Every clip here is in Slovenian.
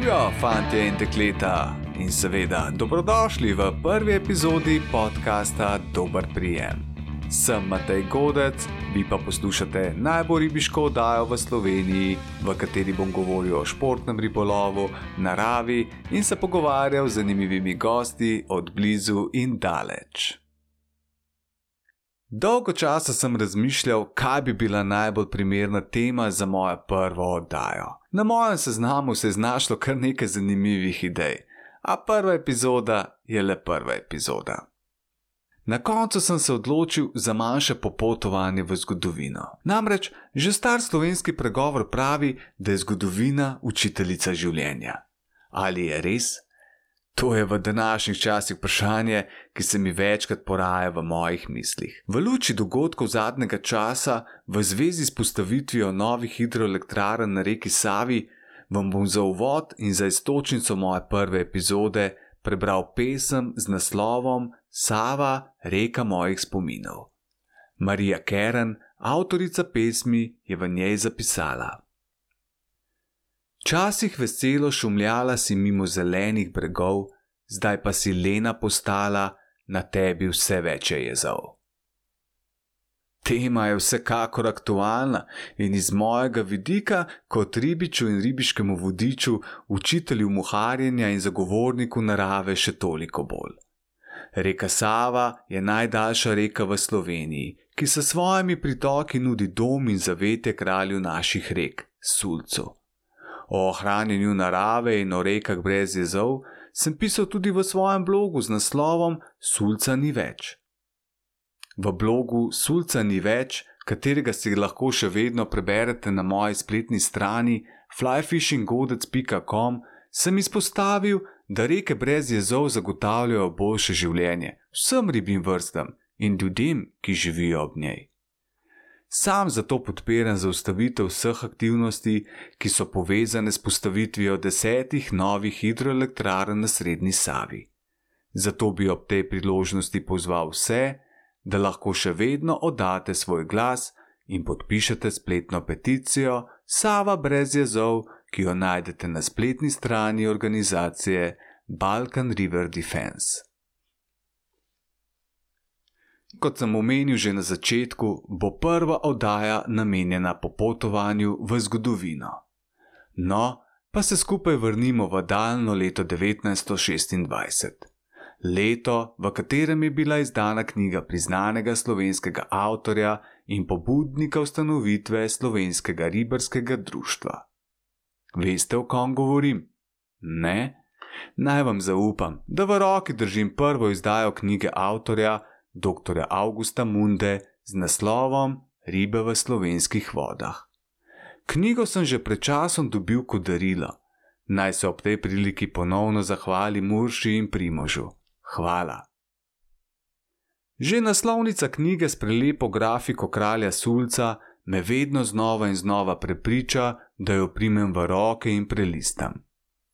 Živijo, fanti in dekleta, in seveda dobrodošli v prvi epizodi podcasta Dober prijem. Sem Matej Godec, vi pa poslušate najbolj ribiško oddajo v Sloveniji, v kateri bom govoril o športnem ribolovu, naravi in se pogovarjal z zanimivimi gosti od blizu in daleč. Dolgo časa sem razmišljal, kaj bi bila najbolj primerna tema za mojo prvo oddajo. Na mojem seznamu se je znašlo kar nekaj zanimivih idej, a prva epizoda je le prva epizoda. Na koncu sem se odločil za manjše popotovanje v zgodovino. Namreč že star slovenski pregovor pravi, da je zgodovina učiteljica življenja. Ali je res? To je v današnjih časih vprašanje, ki se mi večkrat poraja v mojih mislih. V luči dogodkov zadnjega časa, v zvezi s postavitvijo novih hidroelektrarn na reki Savi, vam bom za uvod in za istočnico moje prve epizode prebral pesem z naslovom Sava, reka mojih spominov. Marija Keren, avtorica pesmi, je v njej zapisala. Včasih veselo šumljala si mimo zelenih bregov, zdaj pa si lena postala, na tebi vse več je jezov. Tema je vsekakor aktualna in iz mojega vidika, kot ribiču in ribiškemu vodiču, učitelju muharjenja in zagovorniku narave, še toliko bolj. Reka Sava je najdaljša reka v Sloveniji, ki s svojimi pritoki nudi dom in zavete kralju naših rek, Sulcu. O ohranjanju narave in o rekah brez jezov sem pisal tudi v svojem blogu z naslovom Sulca ni več. V blogu Sulca ni več, katerega si lahko še vedno preberete na moji spletni strani flyfishingodec.com, sem izpostavil, da reke brez jezov zagotavljajo boljše življenje vsem ribjim vrstam in ljudem, ki živijo ob njej. Sam zato podpiram zaustavitev vseh aktivnosti, ki so povezane s postavitvijo desetih novih hidroelektrarn na srednji Savi. Zato bi ob tej priložnosti pozval vse, da lahko še vedno oddate svoj glas in podpišete spletno peticijo Sava brez jezov, ki jo najdete na spletni strani organizacije Balkan River Defense. Kot sem omenil že na začetku, bo prva oddaja namenjena popotovanju v zgodovino. No, pa se skupaj vrnimo v daljno leto 1926. Leto, v katerem je bila izdana knjiga priznanega slovenskega avtorja in pobudnika ustanovitve slovenskega ribarskega društva. Veste, o kom govorim? Ne? Naj vam zaupam, da v roki držim prvo izdajo knjige avtorja, dr. Augusta Munde z naslovom Ribe v slovenskih vodah. Knjigo sem že pred časom dobil kot darilo. Naj se ob tej priliki ponovno zahvali Murši in Primožu. Hvala. Že naslovnica knjige s prelepo grafiko kralja Sulca me vedno znova in znova prepriča, da jo primem v roke in prelistam.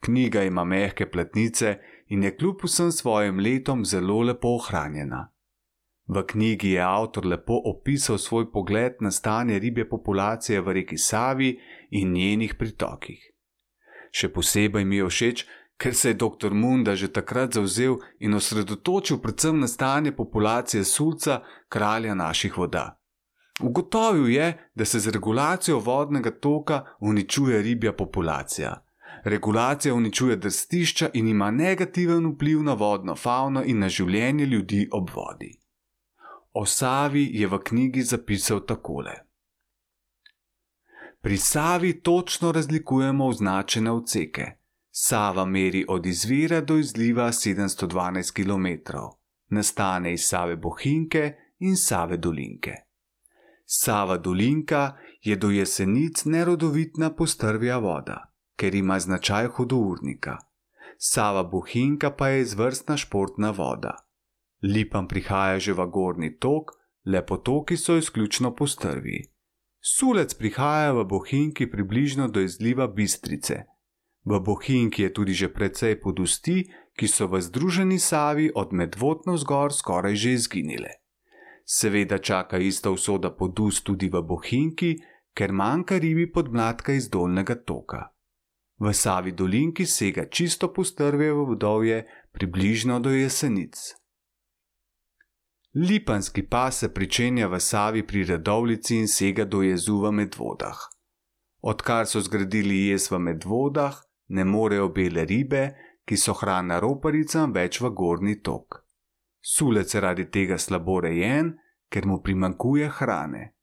Knjiga ima mehke platnice in je kljub vsem svojim letom zelo lepo ohranjena. V knjigi je avtor lepo opisal svoj pogled na stanje ribje populacije v reki Savi in njenih pritokih. Še posebej mi je všeč, ker se je dr. Munda že takrat zauzel in osredotočil predvsem na stanje populacije sulca, kralja naših voda. Ugotovil je, da se z regulacijo vodnega toka uničuje ribja populacija. Regulacija uničuje drstišča in ima negativen vpliv na vodno fauno in na življenje ljudi ob vodi. O Savi je v knjigi zapisal takole: Pri Savi točno razlikujemo označene odseke. Sava meri od izvira do izliva 712 km, nastane iz Save Bohinke in Save Dolinke. Sava Dolinka je do jesenic nerodovitna postrvja voda, ker ima značaj hudournika. Sava Bohinka pa je izvrstna športna voda. Lipam prihaja že v gorni tok, le potoki so izključno postrvi. Sulec prihaja v Bohinki približno do izliva Bistrice. V Bohinki je tudi že precej podusti, ki so v združeni Savi od medvodno zgor skoraj že izginile. Seveda čaka ista usoda podust tudi v Bohinki, ker manjka ribi podmladka iz dolnega toka. V Savi dolinki sega čisto postrvje v vodovje, približno do jesenic. Lipanski pas se pričenja v Savi pri Redovlici in sega do jezu v Medvodah. Odkar so zgradili jez v Medvodah, ne morejo bele ribe, ki so hrana roparicam, več v gornji tok. Sulec je radi tega slabo rejen, ker mu primankuje hrane.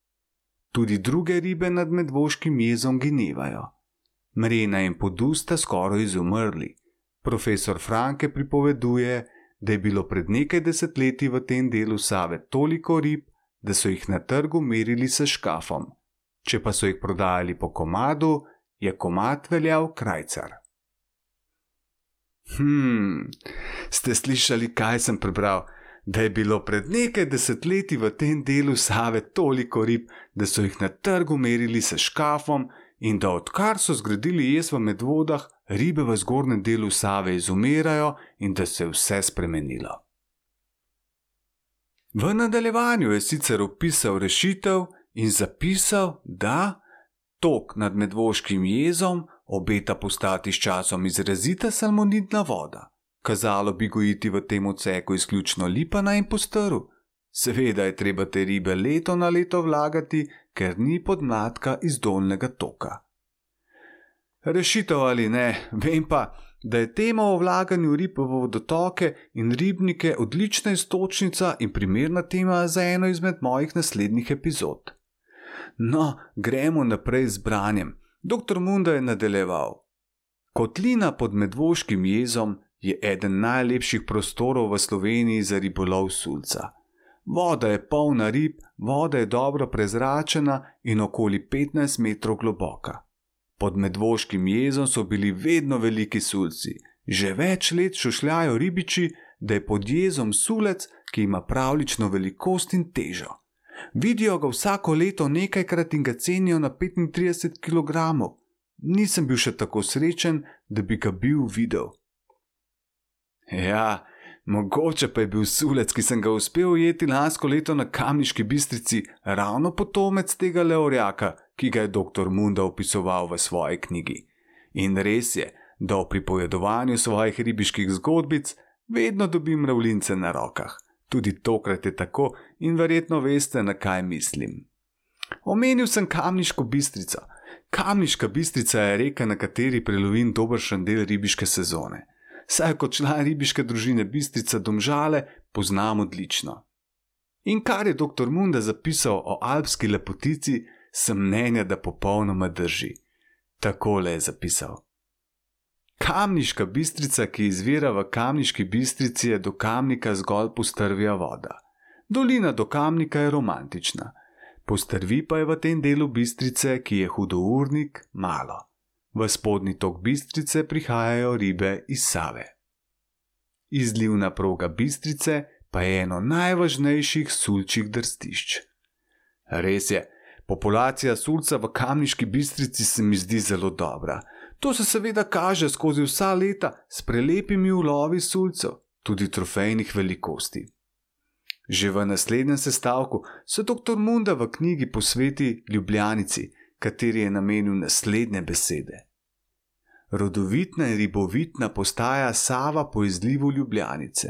Tudi druge ribe nad medvoškim jezom ginevajo. Mrena in podusta skoraj izumrli. Profesor Franke pripoveduje, da je bilo pred nekaj desetletji v tem delu Save toliko rib, da so jih na trgu merili s škafom. Če pa so jih prodajali po komadu, je komat veljal krajcar. Hmm, ste slišali, kaj sem prebral? Da je bilo pred nekaj desetletji v tem delu Save toliko rib, da so jih na trgu merili s škafom, in da odkar so zgradili jez v medvodah, ribe v zgornjem delu Save izumirajo in da se je vse spremenilo. V nadaljevanju je sicer opisal rešitev in zapisal, da tok nad medvoškim jezom obeta postati s časom izrazita salmonidna voda. Kazalo bi gojiti v tem odseku izključno lipana in postrv. Seveda je treba te ribe leto na leto vlagati, ker ni podmladka iz dolnega toka. Rešitev ali ne, vem pa, da je tema o vlaganju rib v vodotoke in ribnike odlična istočnica in primerna tema za eno izmed mojih naslednjih epizod. No, gremo naprej z branjem. Dr. Munda je nadaljeval. Kotlina pod medvoškim jezom je eden najlepših prostorov v Sloveniji za ribolov sulca. Voda je polna rib, voda je dobro prezračena in okoli 15 metrov globoka. Pod medvoškim jezom so bili vedno veliki sulci, že več let šušljajo ribiči, da je pod jezom sulec, ki ima pravlično velikost in težo. Vidijo ga vsako leto nekajkrat in ga cenijo na 35 kg. Nisem bil še tako srečen, da bi ga bil videl. Ja, mogoče pa je bil sulec, ki sem ga uspel ujeti lansko leto na kamniški bistrici, ravno potomec tega leorjaka, ki ga je dr. Munda opisoval v svoji knjigi. In res je, da v pripovedovanju svojih ribiških zgodbic vedno dobim mravljince na rokah. Tudi tokrat je tako in verjetno veste, na kaj mislim. Omenil sem kamniško bistrico. Kamniška bistrica je reka, na kateri prelovim dobršen del ribiške sezone. Saj kot član ribiške družine Bistrica Domžale poznam odlično. In kar je dr. Munda zapisal o alpski lepotici, sem mnenja, da popolnoma drži. Takole je zapisal. Kamniška bistrica, ki izvira v kamniški bistrici, je do kamnika zgolj postrvja voda. Dolina do kamnika je romantična, postrvi pa je v tem delu bistrice, ki je hudournik, malo. V spodnji tok bistrice prihajajo ribe iz Save. Izlivna proga bistrice pa je eno najvažnejših sulčih drstišč. Res je, populacija sulca v kamniški bistrici se mi zdi zelo dobra. To se seveda kaže skozi vsa leta s prelepimi ulovi sulcev, tudi trofejnih velikosti. Že v naslednjem sestavku se dr. Munda v knjigi posveti Ljubljanici, kateri je namenil naslednje besede. Rodovitna in ribovitna postaja Sava po izlivu Ljubljanice.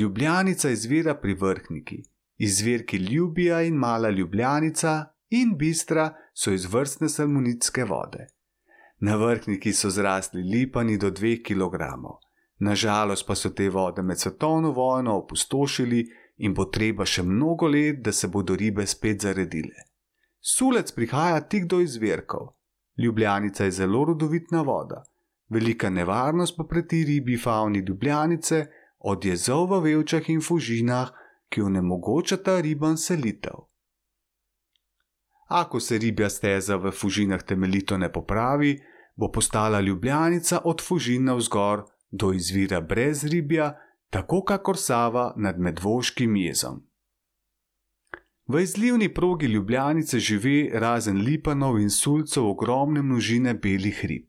Ljubljanica izvira pri vrhniki, izvirki Ljubija in mala Ljubljanica in Bistra so izvrstne salmonitske vode. Na vrhniki so zrasli lipani do 2 kg. Nažalost pa so te vode med svetovno vojno opustošili in bo treba še mnogo let, da se bodo ribe spet zaredile. Sulec prihaja tik do izvirkov. Ljubljanica je zelo rodovitna voda, velika nevarnost pa preti ribi fauni Ljubljanice, od jezov v Velčah in Fužinah, ki onemogočata ribam selitev. Ako se ribja steza v Fužinah temeljito ne popravi, bo postala Ljubljanica od Fužina vzgor do izvira brez ribja, tako kakor Sava nad Medvoškim jezom. V izlivni progi Ljubljanice živi razen lipanov in sulcev ogromne množine belih rib,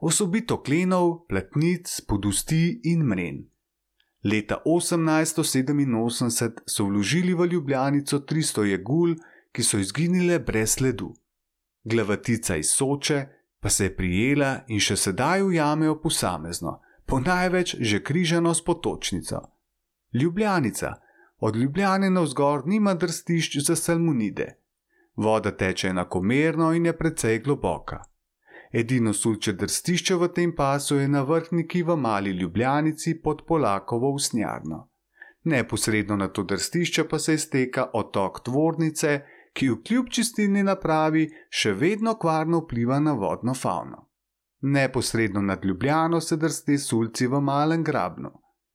osobito klenov, platnic, podusti in mren. Leta 1887 so vložili v Ljubljanico 300 jegul, ki so izginile brez ledu. Glavatica iz Soče, pa se je prijela in še sedaj ujamejo posamezno, po največ že križano s potočnico. Ljubljanica, od Ljubljane na vzgor nima drstišč za salmonide. Voda teče enakomerno in je precej globoka. Edino sulče drstišče v tem pasu je na vrhniki v mali Ljubljanici pod Polakovo usnjarno. Neposredno na to drstišče pa se izteka otok Tvornice, ki v kljub čistilni napravi še vedno kvarno vpliva na vodno fauno. Neposredno nad Ljubljano se drsti sulci v malem grabnu.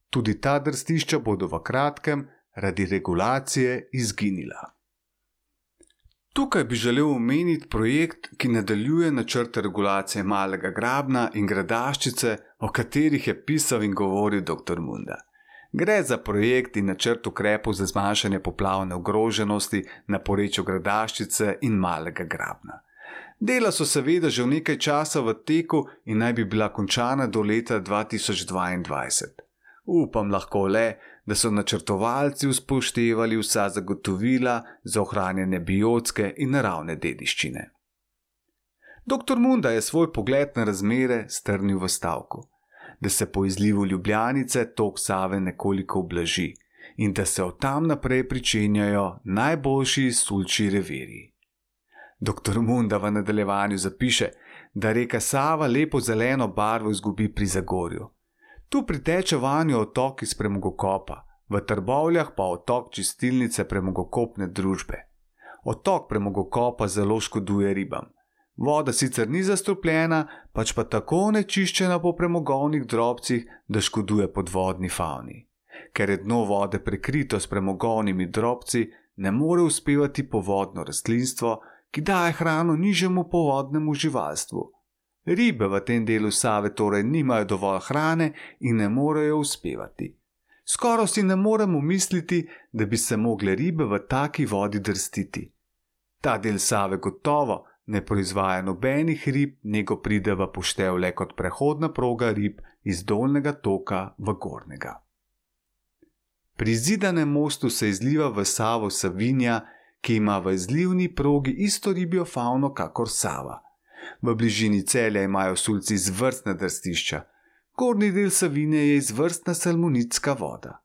Tudi ta drstišča bodo v kratkem, radi regulacije, izginila. Tukaj bi želel omeniti projekt, ki nadaljuje načrt regulacije malega grabna in gradaščice, o katerih je pisal in govoril dr. Munda. Gre za projekt in načrt ukrepov za zmanjšanje poplavne ogroženosti na porečju gradaščice in malega grabna. Dela so seveda že v nekaj časa v teku in naj bi bila končana do leta 2022. Upam lahko le, da so načrtovalci uspoštevali vsa zagotovila za ohranjanje biotske in naravne dediščine. Dr. Munda je svoj pogled na razmere strnil v stavku da se po izlivu Ljubljanice tok Save nekoliko oblaži in da se od tam naprej pričenjajo najboljši sulči reviri. Dr. Munda v nadaljevanju zapiše, da reka Sava lepo zeleno barvo izgubi pri Zagorju. Tu priteče vanjo otok iz premogokopa, v Trbovljah pa otok čistilnice premogokopne družbe. Otok premogokopa zelo škoduje ribam. Voda sicer ni zastopljena, pač pa tako nečiščena po premogovnih drobcih, da škoduje podvodni fauni. Ker je dno vode prekrito s premogovnimi drobci, ne more uspevati povodno rastlinstvo, ki daje hrano nižjemu povodnemu živalstvu. Ribe v tem delu Save torej nimajo dovolj hrane in ne morejo uspevati. Skoraj si ne moremo misliti, da bi se mogle ribe v taki vodi drstiti. Ta del Save gotovo ne proizvaja nobenih rib, nego pride v poštev le kot prehodna proga rib iz dolnega toka v gornjega. Pri zidanem mostu se izliva v Savo Savinja, ki ima v izlivni progi isto ribjo fauno kakor Sava. V bližini celja imajo sulci izvrstna drstišča, gornji del Savine je izvrstna salmonitska voda.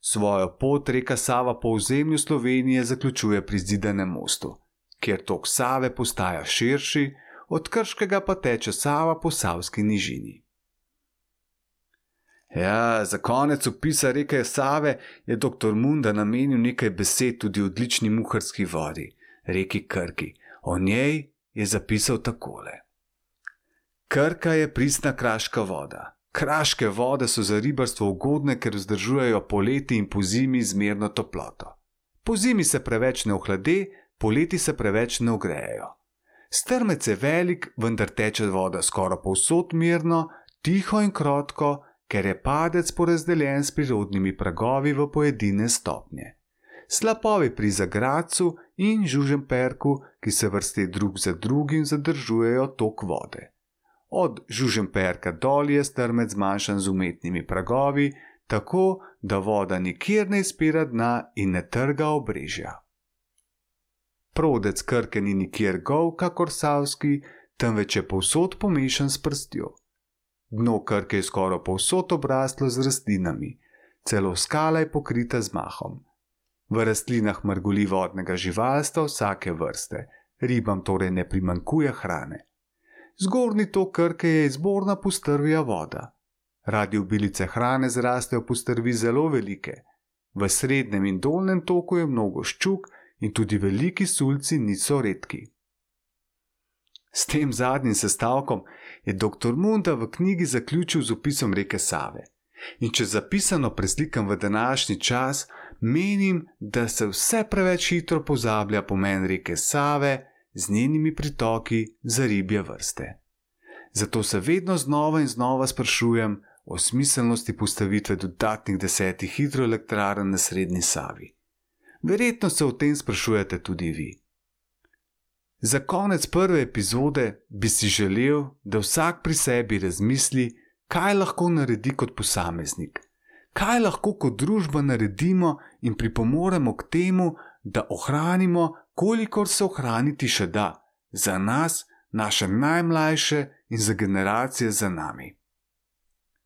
Svojo pot reka Sava po ozemlju Slovenije zaključuje pri zidanem mostu kjer tok Save postaja širši, od Krškega pa teče Sava po Savski nižini. Ja, za konec opisa reke Save je dr. Munda namenil nekaj besed tudi odlični muharski vodi, reki Krki. O njej je zapisal takole: Krka je pristna kraška voda. Kraške vode so za ribarstvo ugodne, ker vzdržujejo poleti in po zimi zmerno toploto. Po zimi se preveč ne ohlade, poleti se preveč ne ogrejejo. Strmec je velik, vendar teče voda skoraj povsod mirno, tiho in krotko, ker je padec porazdeljen s prirodnimi pragovi v pojedine stopnje. Slapovi pri Zagracu in Žužemperku, ki se vrsti drug za drugim, zadržujejo tok vode. Od Žužemperka dol je strmec zmanjšan z umetnimi pragovi, tako da voda nikjer ne izpira dna in ne trga obrežja. Prodec krke ni nikjer gov, kakor savski, temveč je povsod pomešan s prstjo. Dno krke je skoraj povsod obraslo z rastlinami, celo skala je pokrita z mahom. V rastlinah mrgoli vodnega živalstva vsake vrste, ribam torej ne primankuje hrane. Zgornji tok krke je izborna postrvija voda. Radi obilice hrane zrastejo postrvi zelo velike. V srednjem in dolnem toku je mnogo ščuk, in tudi veliki sulci niso redki. S tem zadnjim sestavkom je dr. Munda v knjigi zaključil z opisom reke Save. In če zapisano preslikam v današnji čas, menim, da se vse preveč hitro pozablja pomen reke Save z njenimi pritoki za ribje vrste. Zato se vedno znova in znova sprašujem o smiselnosti postavitve dodatnih desetih hidroelektrarn na srednji Savi. Verjetno se o tem sprašujete tudi vi. Za konec prve epizode bi si želel, da vsak pri sebi razmisli, kaj lahko naredi kot posameznik, kaj lahko kot družba naredimo in pripomoremo k temu, da ohranimo, kolikor se ohraniti še da, za nas naše najmlajše in za generacije za nami.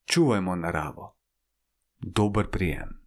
Čuvajmo naravo. Dober prijem.